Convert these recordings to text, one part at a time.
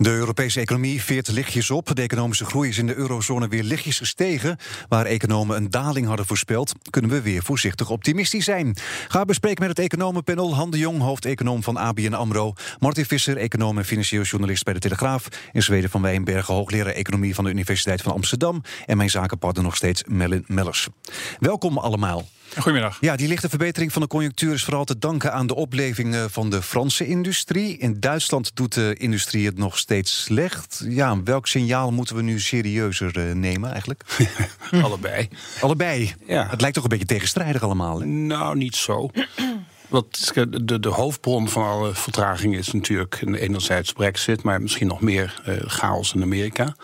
De Europese economie veert lichtjes op. De economische groei is in de eurozone weer lichtjes gestegen. Waar economen een daling hadden voorspeld, kunnen we weer voorzichtig optimistisch zijn. Ga bespreken met het economenpanel Han de Jong, hoofdeconoom van ABN AMRO. Martin Visser, econoom en financieel journalist bij de Telegraaf. En Zweden van Wijnbergen, hoogleraar economie van de Universiteit van Amsterdam. En mijn zakenpartner nog steeds Melin Mellers. Welkom allemaal. Goedemiddag. Ja, die lichte verbetering van de conjunctuur is vooral te danken aan de opleving eh, van de Franse industrie. In Duitsland doet de industrie het nog steeds slecht. Ja, welk signaal moeten we nu serieuzer eh, nemen eigenlijk? Allebei. Allebei. Ja. Het lijkt toch een beetje tegenstrijdig allemaal. Hè? Nou, niet zo. Want de, de hoofdbron van alle vertraging is natuurlijk enerzijds Brexit, maar misschien nog meer uh, chaos in Amerika.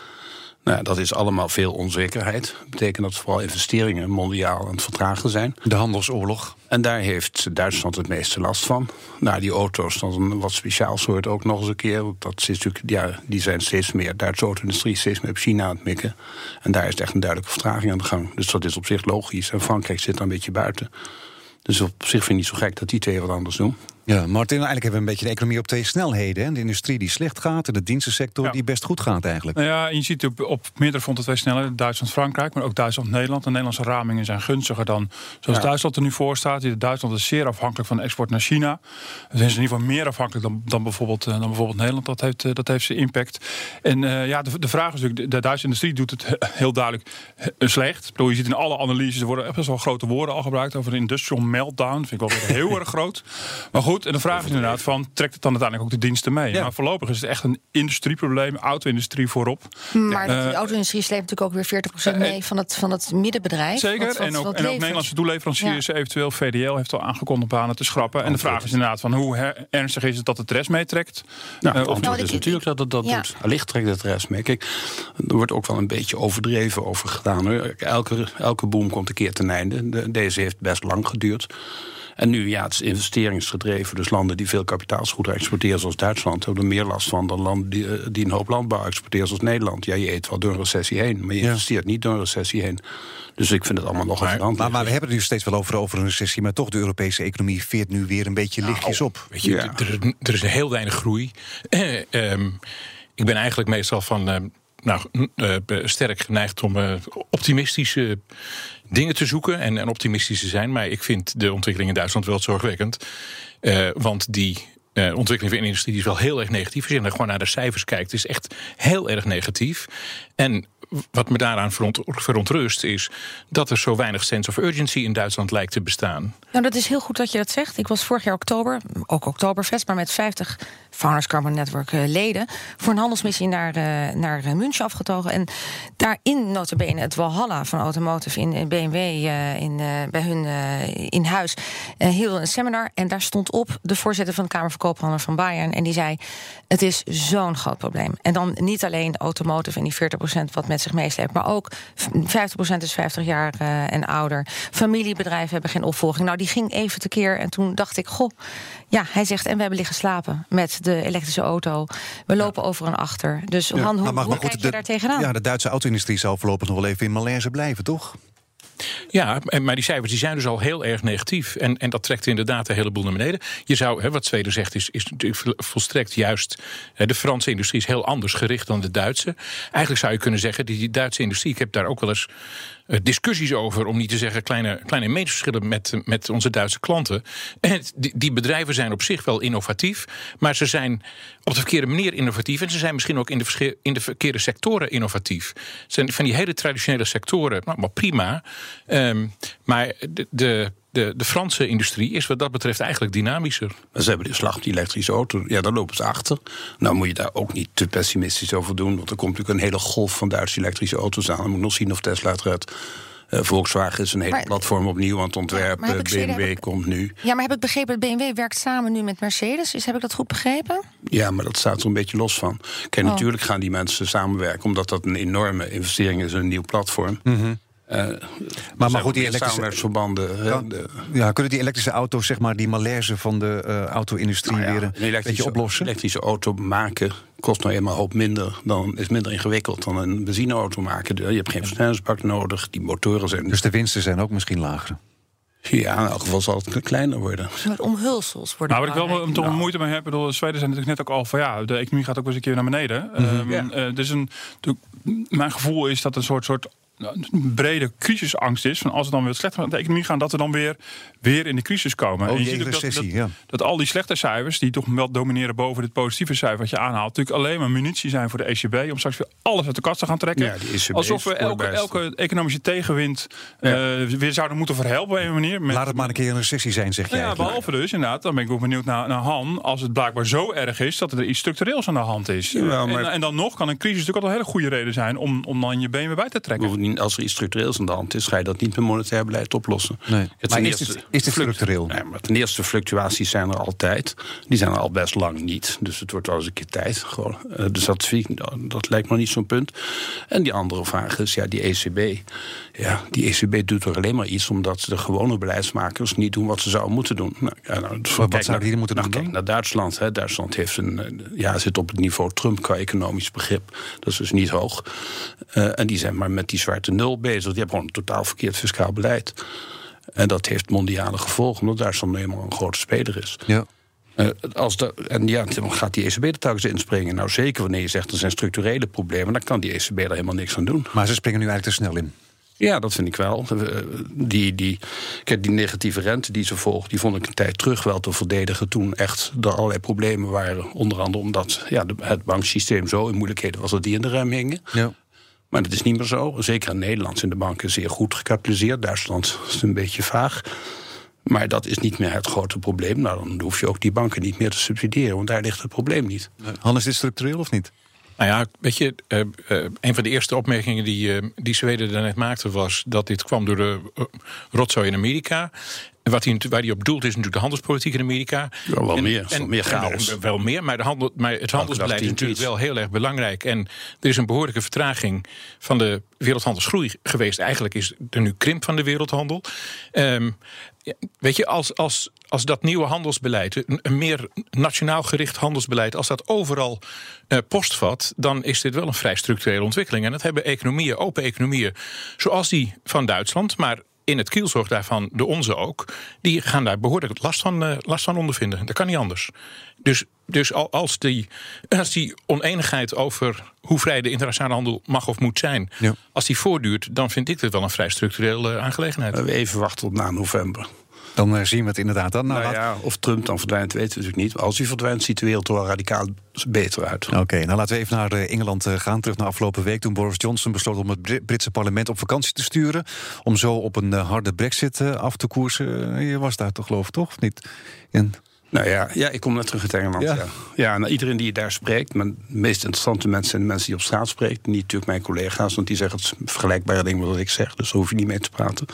Nou, dat is allemaal veel onzekerheid. Dat betekent dat vooral investeringen mondiaal aan het vertragen zijn. De handelsoorlog. En daar heeft Duitsland het meeste last van. Nou, die auto's, dat is een wat speciaal soort ook nog eens een keer. Dat is natuurlijk, ja, die zijn steeds meer, Duitse auto-industrie steeds meer op China aan het mikken. En daar is echt een duidelijke vertraging aan de gang. Dus dat is op zich logisch. En Frankrijk zit er een beetje buiten. Dus op zich vind ik niet zo gek dat die twee wat anders doen. Ja, Martin, eigenlijk hebben we een beetje de economie op twee snelheden. Hè? De industrie die slecht gaat en de dienstensector die best goed gaat eigenlijk. Nou ja, je ziet op, op meerdere fronten twee snelheden. Duitsland-Frankrijk, maar ook Duitsland-Nederland. De Nederlandse ramingen zijn gunstiger dan zoals Duitsland er nu voor staat. Duitsland is zeer afhankelijk van export naar China. Dan zijn ze in ieder geval meer afhankelijk dan, dan, bijvoorbeeld, eh, dan bijvoorbeeld Nederland. Dat heeft, eh, dat heeft zijn impact. En uh, ja, de, de vraag is natuurlijk, de Duitse industrie doet het heel duidelijk slecht. bedoel, je ziet in alle analyses, er worden best wel grote woorden al gebruikt over een industrial meltdown. Dat vind ik wel heel erg groot. Maar goed, en de vraag is inderdaad van, trekt het dan uiteindelijk ook de diensten mee? Ja. Maar voorlopig is het echt een industrieprobleem, auto-industrie voorop. Maar uh, de auto-industrie sleept natuurlijk ook weer 40% mee van het, van het middenbedrijf. Zeker, wat, wat, en, ook, en ook Nederlandse toeleveranciers, ja. eventueel VDL heeft al aangekondigd banen te schrappen. En de vraag is inderdaad van hoe ernstig is het dat het rest meetrekt? Nou, uh, of nou, is natuurlijk dat het dat ja. doet. Allicht trekt het rest mee. Kijk, er wordt ook wel een beetje overdreven over gedaan. Hoor. Elke, elke boom komt een keer ten einde. De, deze heeft best lang geduurd. En nu, ja, het is investeringsgedreven. Dus landen die veel kapitaalsgoed exporteren, zoals Duitsland, hebben er meer last van dan landen die, die een hoop landbouw exporteren, zoals Nederland. Ja, je eet wel door een recessie heen, maar je investeert niet door een recessie heen. Dus ik vind het allemaal nog maar, maar, maar, we hebben het nu steeds wel over, over een recessie, maar toch de Europese economie veert nu weer een beetje lichtjes nou, op. Weet je, ja. er, er, is heel weinig groei. Eh, um, ik ben eigenlijk meestal van. Uh, nou, uh, sterk geneigd om uh, optimistische dingen te zoeken en, optimistisch te zijn. Maar ik vind de ontwikkeling in Duitsland wel zorgwekkend. Uh, want die ontwikkeling van de industrie is wel heel erg negatief. Als je gewoon naar de cijfers kijkt, is echt heel erg negatief. En wat me daaraan veront, verontrust is dat er zo weinig sense of urgency in Duitsland lijkt te bestaan. Nou, dat is heel goed dat je dat zegt. Ik was vorig jaar oktober, ook Oktoberfest, maar met 50 Founders Carbon Network uh, leden voor een handelsmissie naar, uh, naar uh, München afgetogen. En daarin notabene het Walhalla van Automotive in BMW in, bij hun in huis hield een seminar. En daar stond op de voorzitter van de Kamer van Koophandel van Bayern. En die zei, het is zo'n groot probleem. En dan niet alleen automotive en die 40% wat met zich meesleept, maar ook 50% is 50 jaar en ouder. Familiebedrijven hebben geen opvolging. Nou, die ging even tekeer en toen dacht ik, goh, ja, hij zegt, en we hebben liggen slapen met de elektrische auto. We lopen ja. over en achter. Dus ja, Han, hoe, maar, maar hoe goed, kijk de, je daar tegenaan? Ja, de Duitse auto-industrie zal voorlopig nog wel even in malaise blijven, toch? Ja, maar die cijfers die zijn dus al heel erg negatief. En, en dat trekt inderdaad een heleboel naar beneden. Je zou, hè, wat Zweden zegt, is, is volstrekt juist. Hè, de Franse industrie is heel anders gericht dan de Duitse. Eigenlijk zou je kunnen zeggen, die, Duitse industrie, ik heb daar ook wel eens uh, discussies over, om niet te zeggen kleine, kleine meningsverschillen met, met onze Duitse klanten. En die, die bedrijven zijn op zich wel innovatief, maar ze zijn op de verkeerde manier innovatief. En ze zijn misschien ook in de, in de verkeerde sectoren innovatief. Het zijn van die hele traditionele sectoren, nou, maar prima. Um, maar de, de de, de Franse industrie is wat dat betreft eigenlijk dynamischer. Ze hebben de slag op die elektrische auto. Ja, daar lopen ze achter. Nou moet je daar ook niet te pessimistisch over doen. Want er komt natuurlijk een hele golf van Duitse elektrische auto's aan. Dan moet nog zien of Tesla het redt. Uh, Volkswagen is een hele maar, platform opnieuw aan het ontwerpen. Ja, BMW ik, komt nu. Ja, maar heb ik begrepen dat BMW werkt samen nu met Mercedes? Dus heb ik dat goed begrepen? Ja, maar dat staat er een beetje los van. Kijk, oh. natuurlijk gaan die mensen samenwerken... omdat dat een enorme investering is in een nieuw platform. Mm -hmm. Uh, maar, maar goed, die elektrische verbanden. Kan, de, ja, kunnen die elektrische auto's, zeg maar, die malaise van de uh, auto-industrie nou ja, weer een, een beetje oplossen? Een elektrische auto maken kost nou eenmaal hoop minder. Dan is minder ingewikkeld dan een benzineauto maken. Je hebt geen versnellingsbak nodig. Die motoren zijn. Dus de winsten zijn ook misschien lager. Ja, in elk geval zal het kleiner worden. Met omhulsels worden Nou, wat ik wel toch nou. moeite mee heb, bedoel, Zweden zijn natuurlijk net ook al van ja, de economie gaat ook wel eens een keer naar beneden. Mm -hmm. um, ja. uh, dus een, mijn gevoel is dat een soort, soort een brede crisisangst is. Van als het dan weer slechter met de economie gaan, dat we dan weer, weer in de crisis komen. Oh, en je ziet ook dat, recessie, dat, ja. dat, al die slechte cijfers, die toch wel domineren boven dit positieve cijfer wat je aanhaalt, natuurlijk alleen maar munitie zijn voor de ECB om straks weer alles uit de kast te gaan trekken. Ja, die ECB Alsof we elke, elke economische tegenwind ja. uh, weer zouden moeten verhelpen op een manier. Met, Laat het maar een keer een recessie zijn, zeg je. Nou ja, behalve dus inderdaad, dan ben ik ook benieuwd naar, naar Han. Als het blijkbaar zo erg is dat er iets structureels aan de hand is. Ja, maar... en, en, dan nog kan een crisis natuurlijk al een hele goede reden zijn om, om dan je been weer bij te trekken. Als er iets structureels aan de hand is, ga je dat niet met monetair beleid oplossen. Nee. Het maar is is het structureel? Nee, maar ten eerste, fluctuaties zijn er altijd. Die zijn er al best lang niet. Dus het wordt wel eens een keer tijd. Gewoon. Uh, dus dat, dat lijkt me niet zo'n punt. En die andere vraag is, ja, die ECB. Ja, die ECB doet er alleen maar iets omdat de gewone beleidsmakers niet doen wat ze zouden moeten doen. Nou, ja, nou, dus wat zouden die moeten nou, doen? Kijk naar Duitsland. Hè. Duitsland heeft een, ja, zit op het niveau Trump qua economisch begrip. Dat is dus niet hoog. Uh, en die zijn maar met die zwarte nul bezig. Die hebben gewoon een totaal verkeerd fiscaal beleid. En dat heeft mondiale gevolgen, omdat Duitsland nu eenmaal een grote speler is. Ja. Uh, als de, en ja, dan gaat die ECB er telkens inspringen. Nou, zeker wanneer je zegt er zijn structurele problemen, dan kan die ECB er helemaal niks aan doen. Maar ze springen nu eigenlijk te snel in. Ja, dat vind ik wel. Die, die, kijk, die negatieve rente die ze volgt, die vond ik een tijd terug wel te verdedigen. Toen echt er allerlei problemen waren. Onder andere omdat ja, het banksysteem zo in moeilijkheden was dat die in de rem hingen. Ja. Maar dat is niet meer zo. Zeker in Nederland zijn de banken zeer goed gecapitaliseerd. Duitsland is een beetje vaag. Maar dat is niet meer het grote probleem. Nou, dan hoef je ook die banken niet meer te subsidiëren, want daar ligt het probleem niet. Han, is dit structureel of niet? Nou ja, weet je, uh, uh, een van de eerste opmerkingen die, uh, die Zweden daarnet maakte was dat dit kwam door de rotzooi in Amerika. En wat hij, waar hij op doelt is natuurlijk de handelspolitiek in Amerika. Ja, wel en, meer. En, meer chaos. En, wel meer, maar, de handel, maar het handelsbeleid is natuurlijk wel heel erg belangrijk. En er is een behoorlijke vertraging van de wereldhandelsgroei geweest. Eigenlijk is er nu krimp van de wereldhandel. Um, ja, weet je, als, als, als dat nieuwe handelsbeleid, een, meer nationaal gericht handelsbeleid, als dat overal uh, postvat, dan is dit wel een vrij structurele ontwikkeling. En dat hebben economieën, open economieën, zoals die van Duitsland, maar in het kielzorg daarvan de onze ook, die gaan daar behoorlijk last van, uh, last van ondervinden. Dat kan niet anders. Dus, dus als, die, als die oneenigheid over hoe vrij de internationale handel mag of moet zijn, ja. als die voortduurt, dan vind ik dit wel een vrij structurele aangelegenheid. Even wachten tot na november. Dan uh, zien we het inderdaad dan. Nou, nou ja, of Trump dan verdwijnt, weten we natuurlijk niet. Maar als hij verdwijnt, ziet de wereld er wel radicaal beter uit. Oké, okay, nou laten we even naar Engeland gaan. Terug naar afgelopen week toen Boris Johnson besloot om het Britse parlement op vakantie te sturen. Om zo op een harde brexit af te koersen. Je was daar toch geloof ik, toch? Of niet? En... Nou ja, ja, ik kom net terug uit Engeland. Ja, ja. ja nou, iedereen die daar spreekt, maar de meest interessante mensen zijn de mensen die op straat spreken. Niet natuurlijk mijn collega's, want die zeggen het vergelijkbare dingen met wat ik zeg. Dus daar hoef je niet mee te praten.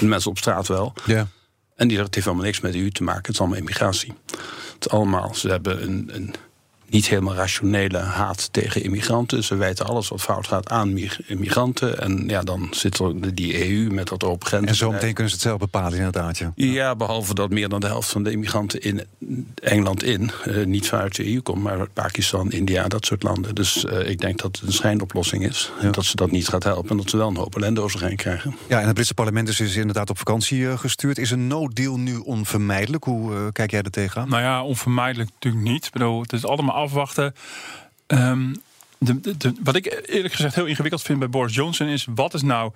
de mensen op straat wel. Ja. En die het heeft allemaal niks met de EU te maken. Het is allemaal immigratie. Het is allemaal, ze hebben een, een niet helemaal rationele haat tegen immigranten. Ze wijten alles wat fout gaat aan immigranten. En ja, dan zit er die EU met dat open grenzen. En zo meteen kunnen ze het zelf bepalen, inderdaad. Ja. ja, behalve dat meer dan de helft van de immigranten in Engeland in... Uh, niet vanuit de EU komt, maar uit Pakistan, India, dat soort landen. Dus uh, ik denk dat het een schijnoplossing is. Ja. Dat ze dat niet gaat helpen en dat ze wel een hoop ellende over zich heen krijgen. Ja, en het Britse parlement is dus inderdaad op vakantie uh, gestuurd. Is een no-deal nu onvermijdelijk? Hoe kijk jij er tegenaan? Nou ja, onvermijdelijk natuurlijk niet. Ik bedoel, het is allemaal afwachten. Um, de, de, de, wat ik eerlijk gezegd heel ingewikkeld vind bij Boris Johnson is: wat is nou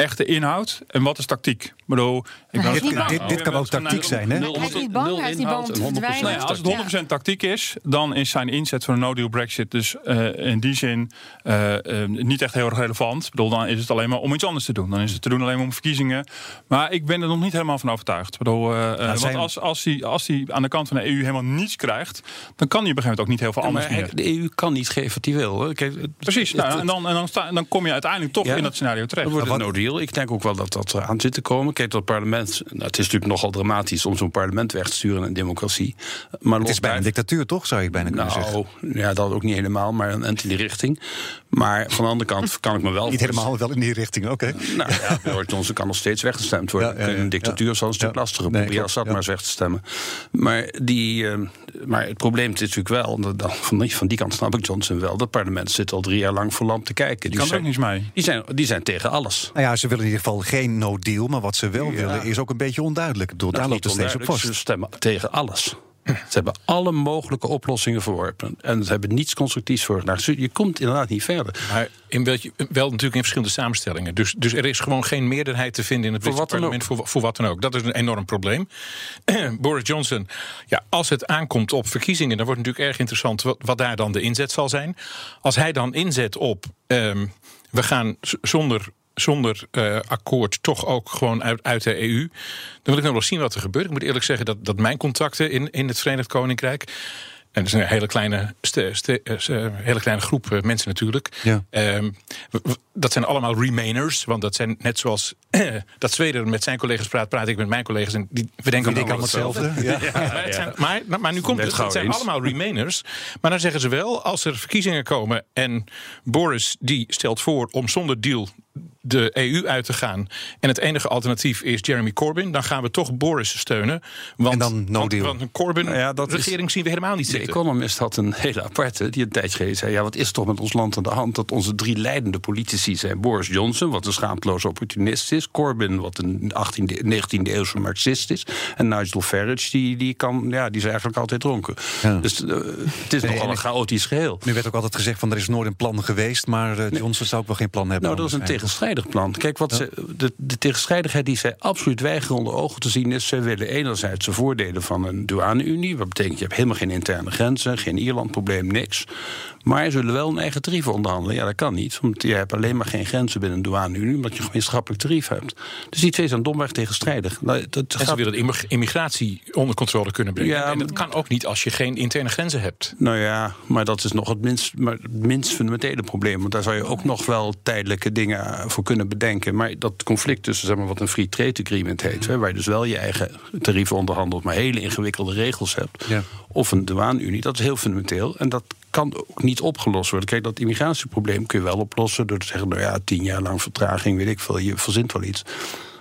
echte inhoud en wat is tactiek? Ik bedoel, ik dit, dit, dit, dit kan ook tactiek zijn, hè? Hij is niet bang, hij is niet bang om te verdwijnen. Nou ja, als het 100% tactiek is, dan is zijn inzet voor een no-deal Brexit dus uh, in die zin uh, uh, niet echt heel erg relevant. Ik bedoel, dan is het alleen maar om iets anders te doen. Dan is het te doen alleen maar om verkiezingen. Maar ik ben er nog niet helemaal van overtuigd. Ik bedoel, nou, want als, als, hij, als hij aan de kant van de EU helemaal niets krijgt, dan kan hij op een gegeven moment ook niet heel veel ja, anders meer. De EU kan niet geven wat hij wil. Kijk, Precies, nou, en, dan, en dan, sta, dan kom je uiteindelijk toch ja, in dat scenario terecht. Dan wordt het no deal. Ik denk ook wel dat dat aan zit te komen. Kijk, dat parlement. Nou, het is natuurlijk nogal dramatisch om zo'n parlement weg te sturen in een democratie. Maar het is bijna een dictatuur, toch? Zou je bijna kunnen nou, zeggen. Ja, dat ook niet helemaal, maar in die richting. Maar van de andere kant kan ik me wel. Niet helemaal wel in die richting, oké. Okay. Nou ja, Boris Johnson kan nog steeds weggestemd worden. Ja, ja, ja, een dictatuur ja. zal een stuk lastiger. Nee, Probeer Assad maar eens weg te stemmen. Maar, die, uh, maar het probleem is natuurlijk wel, dat, van, die, van die kant snap ik Johnson wel. Dat parlement zit al drie jaar lang voor lamp te kijken. Die kan zijn, er ook niets mee. Die zijn, die zijn tegen alles. Nou ja, ze willen in ieder geval geen no deal. Maar wat ze wel willen is ook een beetje onduidelijk. Bedoel, daar loopt het steeds op vast. Ze stemmen tegen alles. Ze hebben alle mogelijke oplossingen verworpen. En ze hebben niets constructiefs voor. Nou, je komt inderdaad niet verder. Maar in wel, wel natuurlijk in verschillende samenstellingen. Dus, dus er is gewoon geen meerderheid te vinden in het Britse parlement voor, voor wat dan ook. Dat is een enorm probleem. Boris Johnson, ja, als het aankomt op verkiezingen, dan wordt het natuurlijk erg interessant wat, wat daar dan de inzet zal zijn. Als hij dan inzet op. Um, we gaan zonder zonder uh, akkoord toch ook gewoon uit, uit de EU. Dan wil ik nog wel zien wat er gebeurt. Ik moet eerlijk zeggen dat, dat mijn contacten in, in het Verenigd Koninkrijk. En dat is een hele kleine, ste, ste, uh, hele kleine groep mensen natuurlijk. Ja. Um, dat zijn allemaal remainers. Want dat zijn net zoals dat Zweden met zijn collega's praat, praat ik met mijn collega's. En die, we denken allemaal hetzelfde. Ja. Ja. Zijn, maar, maar, nu komt het, het zijn allemaal remainers. Maar dan zeggen ze wel, als er verkiezingen komen en Boris die stelt voor om zonder deal de EU uit te gaan en het enige alternatief is Jeremy Corbyn, dan gaan we toch Boris steunen. Want, en dan no want, deal. want een Corbyn-regering ja, zien we helemaal niet zitten. De Economist had een hele aparte die een tijdje geleden zei: ja, wat is toch met ons land aan de hand dat onze drie leidende politici zijn Boris Johnson, wat een schaamteloze opportunist is, Corbyn, wat een 18e, 19e eeuwse marxist is, en Nigel Farage, die, die, kan, ja, die is eigenlijk altijd dronken. Ja. Dus uh, het is nee, nogal een chaotisch geheel. Nu werd ook altijd gezegd van er is nooit een plan geweest, maar uh, Johnson nee. zou ook wel geen plan hebben. Nou, dat is een tegenstrijdig plan. Kijk, wat ze, de, de tegenstrijdigheid die zij absoluut weigeren onder ogen te zien is... ze willen enerzijds de voordelen van een douane-unie... wat betekent je hebt helemaal geen interne grenzen, geen Ierland-probleem, niks. Maar ze zullen wel een eigen tarief onderhandelen. Ja, dat kan niet, want je hebt alleen maar geen grenzen binnen een douane-unie... omdat je een gemeenschappelijk tarief hebt. Dus die twee zijn domweg tegenstrijdig. Nou, dat en ze willen immigratie onder controle kunnen brengen. Ja, en dat kan ook niet als je geen interne grenzen hebt. Nou ja, maar dat is nog het minst, maar het minst fundamentele probleem. Want daar zou je ook nog wel tijdelijke dingen voor kunnen bedenken. Maar dat conflict tussen zeg maar, wat een free trade agreement heet... Hè, waar je dus wel je eigen tarieven onderhandelt... maar hele ingewikkelde regels hebt... Ja. of een douane-unie, dat is heel fundamenteel. En dat kan ook niet opgelost worden. Kijk, dat immigratieprobleem kun je wel oplossen... door te zeggen, nou ja, tien jaar lang vertraging, weet ik veel... je verzint wel iets.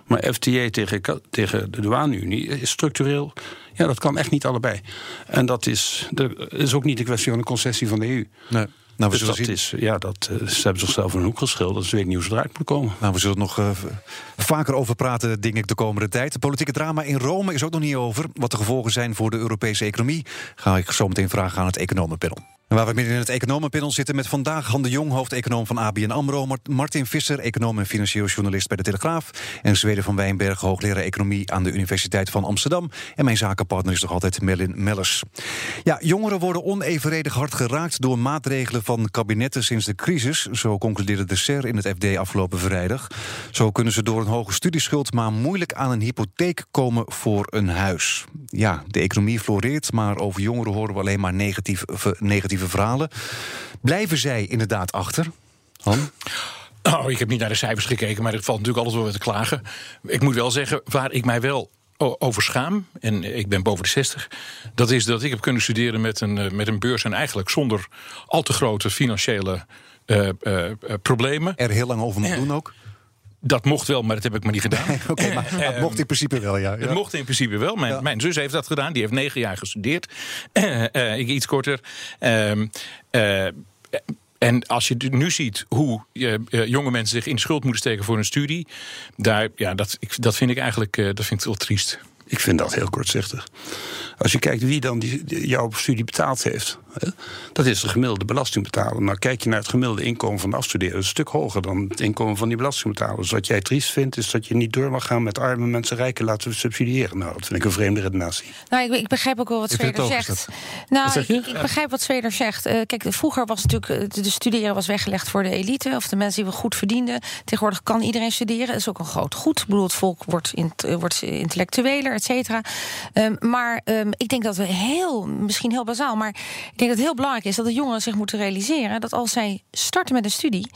Maar FTA tegen, tegen de douane-unie is structureel... ja, dat kan echt niet allebei. En dat is, dat is ook niet de kwestie van een concessie van de EU. Nee. Nou, we dus dat zien. is, ja, dat, uh, ze hebben zichzelf in een hoek geschilderd. Dus weet niet hoe ze eruit moet komen. Nou, we zullen nog uh, vaker over praten, denk ik, de komende tijd. De politieke drama in Rome is ook nog niet over. Wat de gevolgen zijn voor de Europese economie... ga ik zo meteen vragen aan het economenpanel. Waar we midden in het economenpanel zitten met vandaag Han de Jong, hoofdeconoom van ABN AMRO... Martin Visser, econoom en financieel journalist bij de Telegraaf... en Zweden van Wijnberg, hoogleraar economie aan de Universiteit van Amsterdam... en mijn zakenpartner is nog altijd Melin Mellers. Ja, jongeren worden onevenredig hard geraakt door maatregelen van kabinetten sinds de crisis. Zo concludeerde de SER in het FD afgelopen vrijdag. Zo kunnen ze door een hoge studieschuld maar moeilijk aan een hypotheek komen voor een huis. Ja, de economie floreert, maar over jongeren horen we alleen maar negatief, negatief verhalen. Blijven zij inderdaad achter? Han? Oh, ik heb niet naar de cijfers gekeken, maar er valt natuurlijk alles wel te klagen. Ik moet wel zeggen, waar ik mij wel over schaam, en ik ben boven de 60, dat is dat ik heb kunnen studeren met een, eh, met een beurs en eigenlijk zonder al te grote financiële uh, uh, problemen. Er heel lang over moet doen ook? Dat mocht wel, maar dat heb ik maar niet gedaan. Oké, maar dat ehm, mocht in principe wel, ja. Het mocht in principe wel. Mijn, mijn, zus heeft dat gedaan. Die heeft negen jaar gestudeerd. Uh, ik iets korter. Uh, en als je nu ziet hoe jonge mensen zich in de schuld moeten steken voor een studie, daar, ja, dat, ik, dat vind ik eigenlijk dat vind ik wel triest. Ik vind dat heel kortzichtig. Als je kijkt wie dan die, jouw studie betaald heeft, dat is de gemiddelde belastingbetaler. Nou, kijk je naar het gemiddelde inkomen van de afstudeerder, een stuk hoger dan het inkomen van die belastingbetaler. Dus wat jij triest vindt, is dat je niet door mag gaan met arme mensen rijken laten subsidiëren. Nou, dat vind ik een vreemde redenatie. Nou, ik, ik begrijp ook wel wat Zweder zegt. Nou, zeg ik, ik, begrijp wat Zweder zegt. Uh, kijk, vroeger was natuurlijk eh, de studeren was weggelegd voor de elite of de mensen die we goed verdienden. Tegenwoordig kan iedereen studeren. Dat is ook een groot goed. Ik bedoel, het volk wordt, in, eh, wordt intellectueler, et cetera. Um, maar um, ik denk dat we heel, misschien heel bazaal, maar ik denk dat het heel belangrijk is dat de jongeren zich moeten realiseren dat als zij starten met een studie,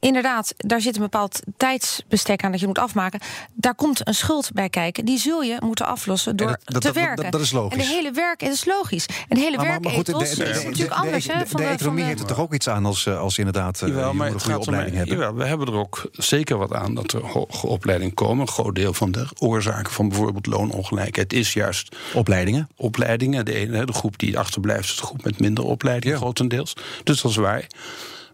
inderdaad, daar zit een bepaald tijdsbestek aan dat je moet afmaken. Daar komt een schuld bij kijken. Die zul je moeten aflossen door te werken. Dat, is logisch. En de hele werk, dat is logisch. En de hele werk is natuurlijk anders. De, de, de, economie heeft er toch ook iets aan als, eh, als inderdaad uh, jawel, een goede opleiding hebben? Jawel, we hebben er ook zeker wat aan dat er hoge opleidingen komen. Een groot deel van de oorzaken van bijvoorbeeld loonongelijkheid is juist... Opleidingen? Opleidingen. De, ene, de groep die achterblijft is de groep met minder opleiding, grotendeels. Dus dat is waar.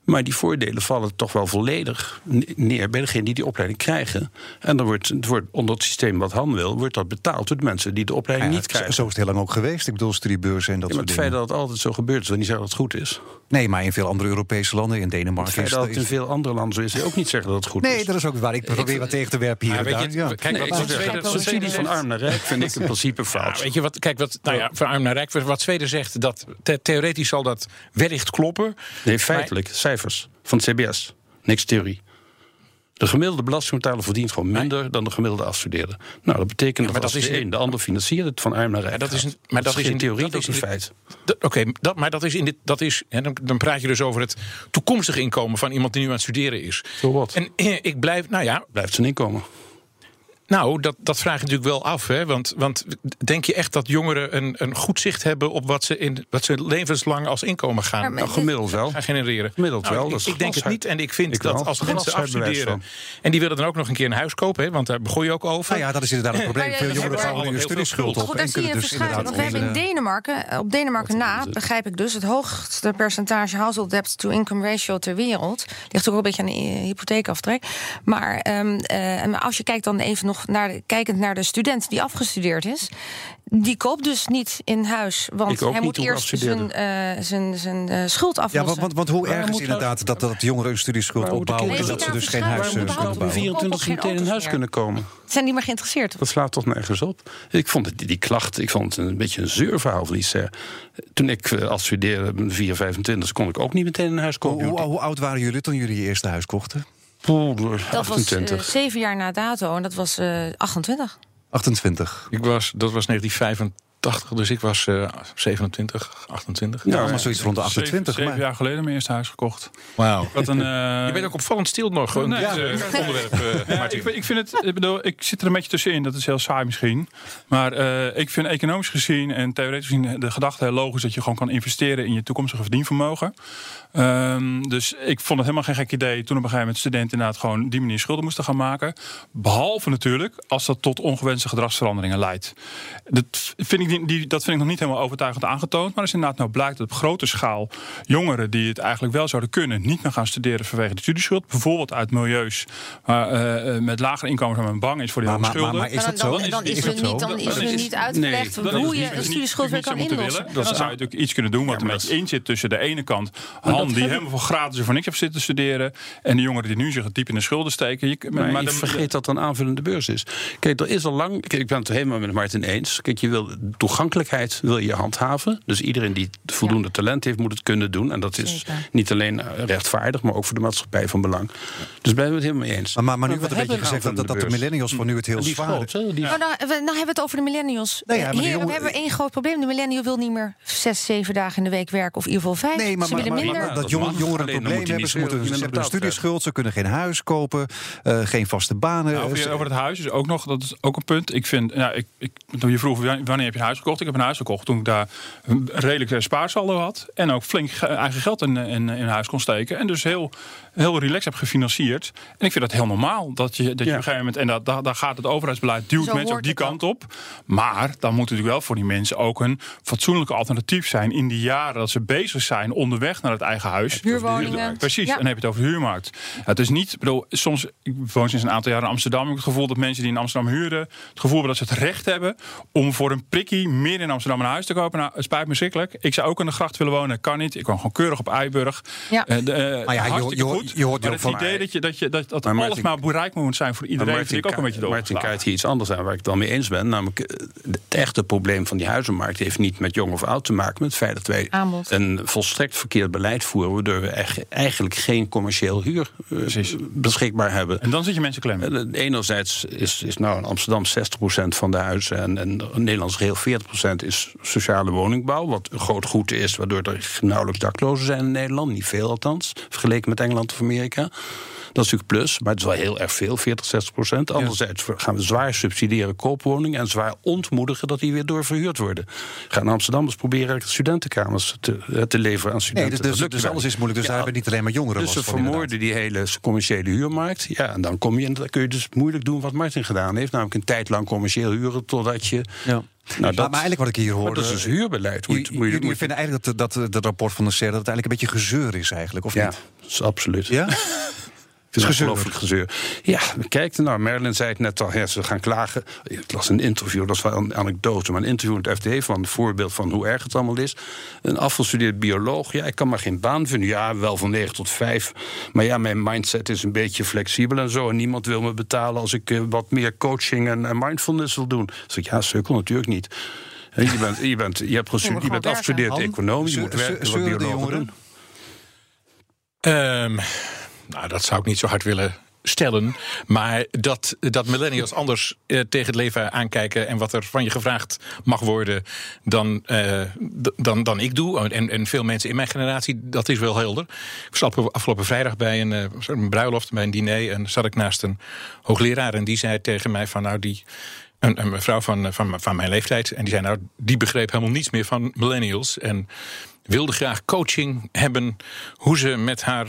Maar die voordelen vallen toch wel volledig neer bij degene die die opleiding krijgen. En dan wordt, het wordt onder het systeem wat Han wil, wordt dat betaald door de mensen die de opleiding niet krijgen. Zo is het heel lang ook geweest. Ik bedoel, studiebeurzen en dat ja, soort dingen. Het feit dat het altijd zo gebeurt, is wil niet zeggen dat het goed is. Nee, maar in veel andere Europese landen, in Denemarken... Het feit dat het in veel andere landen zo is, wil ook niet zeggen dat het goed nee, is. Nee, dat is ook waar. Ik probeer wat tegen te werpen hier. weet je, ja. Kijk, nee, wat Zweden, van arm naar rijk vind ik in principe fout. Ja, weet je wat, kijk, wat, nou ja, van arm naar rijk, wat Zweden zegt, dat the theoretisch zal dat wellicht kloppen. Nee, feitelijk, cijfers van het CBS. Niks theorie. De gemiddelde belastingbetaler verdient gewoon minder dan de gemiddelde afstudeerde. Nou, dat betekent maar dat, dat als is de een de ander financiert het van arm naar rijk. Ja, dat is een- maar dat is geen in- theorie, dat dat is een feit. Oké, dat, maar dat is in dit, dat is, hè, dan, dan praat je dus over het toekomstige inkomen van iemand die nu aan het studeren is. Zo wat. En eh, ik blijf, nou ja, Blijft zijn inkomen. Nou, dat, dat vraag je natuurlijk wel af. Hè? Want, want denk je echt dat jongeren een, een goed zicht hebben op wat ze, in, wat ze levenslang als inkomen gaan, Nou, gemiddeld wel. gaan genereren? Gemiddeld Nou, wel, Ik, ik denk het niet. En ik vind Ik dat wel. als mensen afstuderen en die willen dan ook nog een keer een huis kopen, hè, want daar begon je ook over. Nou ja, dat is inderdaad een probleem. Veel eh, jongeren maar- bouwen nu een heel veel studieschuld schuld. op. Goed, daar en zie je een dus verschuiving. Want we hebben in Denemarken, op Denemarken na, het? begrijp ik dus, het hoogste percentage household debt to income ratio ter wereld. Ligt ook wel een beetje aan de eh, hypotheekaftrek. Maar ehm, eh, maar als je kijkt dan even nog naar, de- kijkend naar de student die afgestudeerd is. Die koopt dus niet in huis, want hij moet eerst zijn, eh, zijn, zijn eh, schuld Ja, aflossen. want, want, want hoe erg is inderdaad dat, dat jongeren een studieschuld opbouwen... en dat ze dus geen huis eh, kunnen bouwen? 24 geen meteen in huis meer. kunnen komen. Zijn die maar geïnteresseerd? Dat slaat toch nergens op. Ik vond het, die klacht, ik vond het een beetje een zeurverhaal van Lice. Toen ik als studeerde, mijn 4, 25, kon ik ook niet meteen een huis Hoe, kopen. hoe, hoe oud waren jullie toen jullie je eerste huis kochten? Poeh, Dat was 28. eh, zeven jaar na dato en dat was eh 28. 28. Ik was, dat was 1985, dus ik was eh 27, 28. Ja, maar zoiets rond de 28. Zeven, maar- jaar geleden mijn eerste huis gekocht. Wauw. Eh, Je bent ook opvallend stil nog, gewoon Nee, dit ja. eh, onderwerp, eh, Ja, ik, vind- ik vind het, ik bedoel, ik zit er een beetje tussenin. Dat is heel saai misschien. Maar eh, ik vind economisch gezien en theoretisch gezien de gedachte heel logisch dat je gewoon kan investeren in je toekomstige verdienvermogen. Ehm, dus ik vond het helemaal geen gek idee toen op een gegeven moment studenten inderdaad gewoon die manier schulden moesten gaan maken. Behalve natuurlijk als dat tot ongewenste gedragsveranderingen leidt. Dat vind ik, die, dat vind ik nog niet helemaal overtuigend aangetoond. Maar als inderdaad nou blijkt dat op grote schaal jongeren die het eigenlijk wel zouden kunnen, niet meer gaan studeren vanwege de studieschuld. Bijvoorbeeld uit milieus waar, eh, eh, met lager inkomen waar men bang is voor die Maar, hoge maar, maar, schulden. maar is dat dan, zo? dan, dan is, Is er niet, dan is er is- niet uitgelegd is hoe je een studieschuld weer kan inlossen. dan zou je natuurlijk iets kunnen doen wat maar beetje in zit tussen de ene kant Han die helemaal voor gratis voor niks heeft zitten studeren en de jongeren die nu zich diep in de schulden steken. Je, Maar, maar je dan- vergeet dat er een aanvullende beurs is. Kijk, er is al lang. Kijk, ik ben het helemaal met Martin eens. Kijk, je wil toegankelijkheid wil je handhaven. Dus iedereen die voldoende talent heeft, moet het kunnen doen. En dat is Zeker. niet alleen eh, rechtvaardig, maar ook voor de maatschappij van belang. Dus ben we het helemaal mee eens. Maar, maar, maar nu wordt een beetje gezegd dat, dat, dat de millennials voor nu het heel zwaar groot, hè? Die- Nou, nou, nou hebben we het over de millennials. Nee, ja, Eh, jongen- we hebben één groot probleem. De millennial wil niet meer zes, zeven dagen in de week werken. Of in ieder geval vijf. Nee, maar, Ze willen minder. maar dat Dat jonge- mag. jongeren een probleem hebben. niet Ze, moeten, ze hebben een studieschuld, ze kunnen geen huis kopen, eh, geen vaste banen. Nou, over, het huis is ook nog, dat is ook een punt. Ik vind, ja, ik, ik, toen je vroeg wanneer heb je huis gekocht? Ik heb een huis gekocht toen ik daar een redelijk eh, spaarsaldo had. En ook flink ge- eigen geld in, in, in huis kon steken. En dus heel, heel relaxed heb gefinancierd. En ik vind dat heel normaal. Dat je, dat je Ja. op een gegeven moment, en dat, daar, daar gaat het overheidsbeleid, duwt Zo mensen ook hoort die kant op. Maar dan moet natuurlijk wel voor die mensen ook een fatsoenlijke alternatief zijn. In die jaren dat ze bezig zijn onderweg naar het eigen huis. Huurwoningen. Precies, Ja. en dan heb je het over de huurmarkt. Ja, het is niet, bedoel, soms, ik woon sinds een aantal jaar in Amsterdam. Ik heb het gevoel dat mensen die in Amsterdam huren, het gevoel hebben dat ze het recht hebben om voor een prikkie meer in Amsterdam een huis te kopen. Nou, het spijt me schrikkelijk. Ik zou ook in de gracht willen wonen, kan niet. Ik woon gewoon keurig op Eiburg. Ja. Eh, de, eh, Maar ja, je- hartstikke je- goed. je hoort maar het van idee dat, je, dat, je, dat, dat Maar alles Martin- maar bereikbaar moet zijn voor iedereen, Maar vind ik ook een beetje Martin doorgeslagen. kijkt hier iets anders aan waar ik het wel mee eens ben. Namelijk, eh, het echte probleem van die huizenmarkt heeft niet met jong of oud te maken. Met het feit dat wij Aanbod. een volstrekt verkeerd beleid voeren. Waardoor we echt- eigenlijk geen commercieel huur Precies. beschikbaar hebben. En dan zit je mensen klem. Enerzijds is, is nou in Amsterdam 60% van de huizen en, en Nederlands geheel 40% is sociale woningbouw. Wat een groot goed is, waardoor er nauwelijks daklozen zijn in Nederland. Niet veel althans, vergeleken met Engeland of Amerika. Dat is natuurlijk plus, maar het is wel heel erg veel, 40, 60 procent. Anderzijds gaan we zwaar subsidiëren koopwoningen... en zwaar ontmoedigen dat die weer doorverhuurd worden. Ga naar Amsterdam eens proberen studentenkamers te, eh, te leveren aan nee, studenten. dus, Dat dus, dus wel. alles is moeilijk. Dus Ja, daar hebben niet alleen maar jongeren dus ze vermoorden die hele commerciële huurmarkt. Ja, en dan, kom je, en dan kun je dus moeilijk doen wat Martin gedaan heeft. Namelijk een tijd lang commercieel huren totdat je Ja. Nou, dat, maar, eigenlijk wat ik hier hoor. Dat is dus huurbeleid. Moet, moet, jullie vinden eigenlijk dat, dat, dat rapport van de CER dat het eigenlijk een beetje gezeur is, eigenlijk, of ja, niet? is absoluut. Ja? Het is ongelooflijk gezeur. Ja, kijk nou. Merlin zei het net al. Ja, ze gaan klagen. Ik las een interview, dat is wel een anekdote. Maar een interview in het FD van een voorbeeld van hoe erg het allemaal is. Een afgestudeerd bioloog. Ja, ik kan maar geen baan vinden. Ja, wel van 9 tot 5. Maar ja, mijn mindset is een beetje flexibel en zo. En niemand wil me betalen als ik uh, wat meer coaching en, en mindfulness wil doen. Dus ik, ja, sukkel natuurlijk niet. Je bent, je bent, je hebt gestudeerd, je bent afgestudeerd economie, je moet werken, wat biologen doen. Um, nou, dat zou ik niet zo hard willen stellen. Maar dat, dat millennials anders eh, tegen het leven aankijken en wat er van je gevraagd mag worden dan, eh, dan, dan ik doe. En, en veel mensen in mijn generatie, dat is wel helder. Ik was afgelopen vrijdag bij een, uh, een bruiloft, bij een diner. En zat ik naast een hoogleraar en die zei tegen mij van nou die. Een, een mevrouw van, van, van mijn leeftijd. En die zei nou, die begreep helemaal niets meer van millennials. En wilde graag coaching hebben hoe ze met haar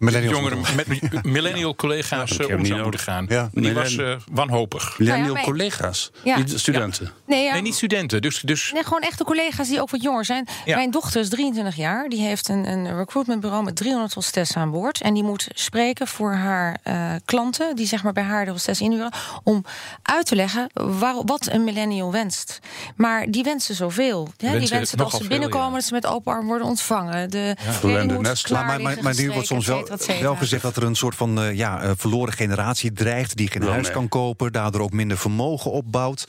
jongeren, met millennial collega's om zou moeten gaan. Ja. Die was uh, wanhopig. Millennial ja, collega's, ja. niet studenten. Nee, niet studenten. Dus, dus... Nee, gewoon echte collega's die ook wat jonger zijn. Mijn dochter is 23 jaar. Die heeft een, een recruitmentbureau met 300 hostessen aan boord. En die moet spreken voor haar uh, klanten, die zeg maar bij haar de hostess inhuren, om uit te leggen waar, wat een millennial wenst. Maar die wensen zoveel. Hè? Die wensen dat ze binnenkomen, dat ze met open arm worden ontvangen. De ja. nest. Maar, maar, maar nu wordt soms wel, wel gezegd dat er een soort van uh, ja, uh, verloren generatie dreigt... die geen huis nee. kan kopen, daardoor ook minder vermogen opbouwt.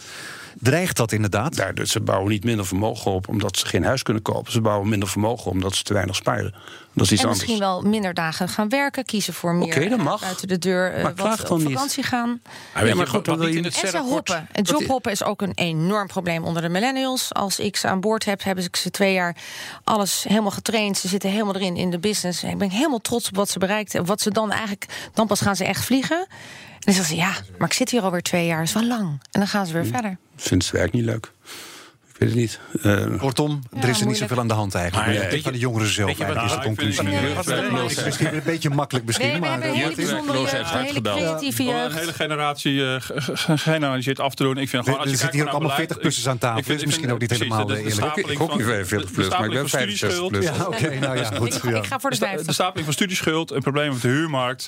Dreigt dat inderdaad? Dus ze bouwen niet minder vermogen op omdat ze geen huis kunnen kopen. Ze bouwen minder vermogen omdat ze te weinig sparen. Dat is iets en misschien anders. wel minder dagen gaan werken, kiezen voor meer okay, dat mag. buiten de deur, uh, wat op vakantie niet. gaan. Ja, ja, maar goed, dan wil je en ze hoppen. En jobhoppen is ook een enorm probleem onder de millennials. Als ik ze aan boord heb, hebben ze twee jaar alles helemaal getraind. Ze zitten helemaal erin in de business. Ik ben helemaal trots op wat ze bereikt hebben. Wat ze dan eigenlijk, dan pas gaan ze echt vliegen. En dan zeggen ze, ja, maar ik zit hier alweer twee jaar, is wel lang. En dan gaan ze weer hm. verder. Vindt ze werk niet leuk? Ik weet het niet. Uh, Kortom, er is er niet zoveel aan de hand eigenlijk. Maar, ja, van de jongeren zelf eigenlijk is de conclusie. Het is misschien een beetje makkelijk misschien. Nee, maar we hebben een hele bijzondere, hele creatieve Een hele generatie uh, gegeneraliseerd af te doen. Ik vind gewoon, als er zitten hier ook allemaal 40-plussers aan tafel. Dat is misschien ook niet helemaal eerlijk. Ik ook niet 40 plus, maar ik ben 65 plus. Ja, oké, nou ja, goed. Ik ga voor de 50. De stapeling van studieschuld, een probleem met de huurmarkt,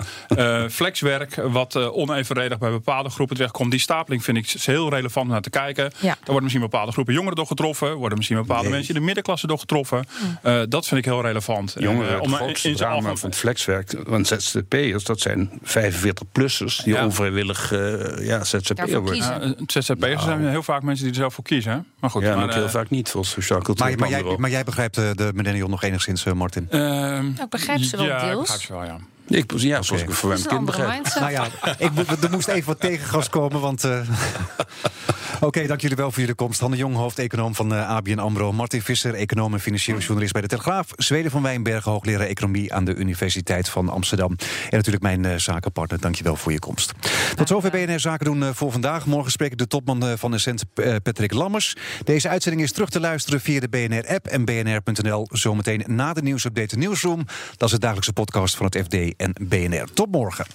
flexwerk, wat onevenredig bij bepaalde groepen terechtkomt. Die stapeling vind ik heel relevant om naar te kijken. Daar worden misschien bepaalde groepen jongeren door getroffen. Worden misschien bepaalde nee. mensen in de middenklasse door getroffen. Mm. Uh, dat vind ik heel relevant. Jongeren, uh, om het drama van het flexwerk. Want ZZP'ers, dat zijn 45-plussers die ja. onvrijwillig uh, ja, ZZP'er worden. ZZP'ers nou. zijn heel vaak mensen die er zelf voor kiezen. Maar goed, ja, maar, ook heel vaak niet voor sociaal cultuur. Maar, maar, jij, maar jij begrijpt de millennial nog enigszins, Martin? nou, ik begrijp ze wel ja, deels. Ik begrijp ze wel, ja. Ik, ja, okay. zoals ik voor mijn kind begrijp. Nou ja, ik, er moest even wat tegengas komen, want... Uh... Oké, okay, dank jullie wel voor jullie komst. Hanne Jong, hoofdeconoom van uh, ABN AMRO. Martin Visser, econoom en financieel journalist bij de Telegraaf. Zweden van Wijnbergen, hoogleraar economie aan de Universiteit van Amsterdam. En natuurlijk mijn uh, zakenpartner, dank je wel voor je komst. Tot zover BNR Zaken doen uh, voor vandaag. Morgen spreek ik de topman van Essent, Patrick Lammers. Deze uitzending is terug te luisteren via de BNR-app en bnr.nl. Zometeen na de nieuwsupdate Nieuwsroom. Dat is de dagelijkse podcast van het FD en BNR. Tot morgen.